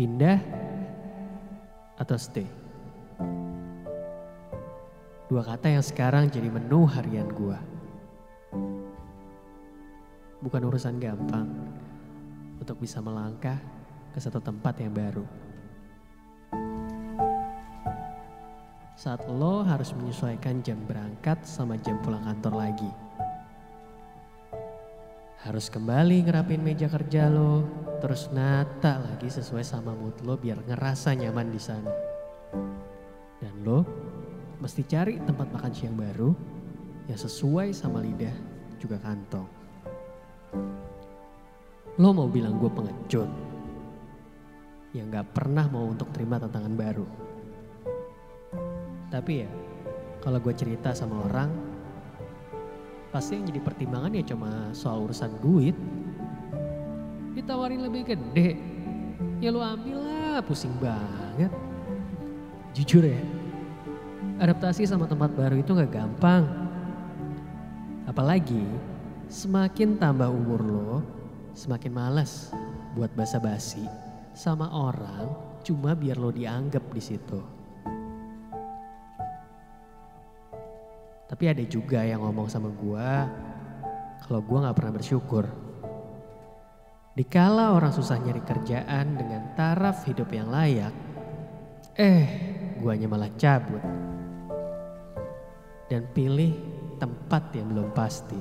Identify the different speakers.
Speaker 1: Pindah atau stay? Dua kata yang sekarang jadi menu harian gua. Bukan urusan gampang untuk bisa melangkah ke satu tempat yang baru. Saat lo harus menyesuaikan jam berangkat sama jam pulang kantor lagi. Harus kembali ngerapin meja kerja lo, terus nata lagi sesuai sama mood lo biar ngerasa nyaman di sana. Dan lo mesti cari tempat makan siang baru yang sesuai sama lidah juga kantong. Lo mau bilang gue pengecut yang gak pernah mau untuk terima tantangan baru. Tapi ya, kalau gue cerita sama orang, pasti yang jadi pertimbangan ya cuma soal urusan duit. Ditawarin lebih gede, ya lo ambil lah, pusing banget. Jujur ya, adaptasi sama tempat baru itu gak gampang. Apalagi semakin tambah umur lo, semakin malas buat basa-basi sama orang cuma biar lo dianggap di situ. Tapi ada juga yang ngomong sama gua kalau gua nggak pernah bersyukur. Dikala orang susah nyari kerjaan dengan taraf hidup yang layak, eh guanya malah cabut. Dan pilih tempat yang belum pasti.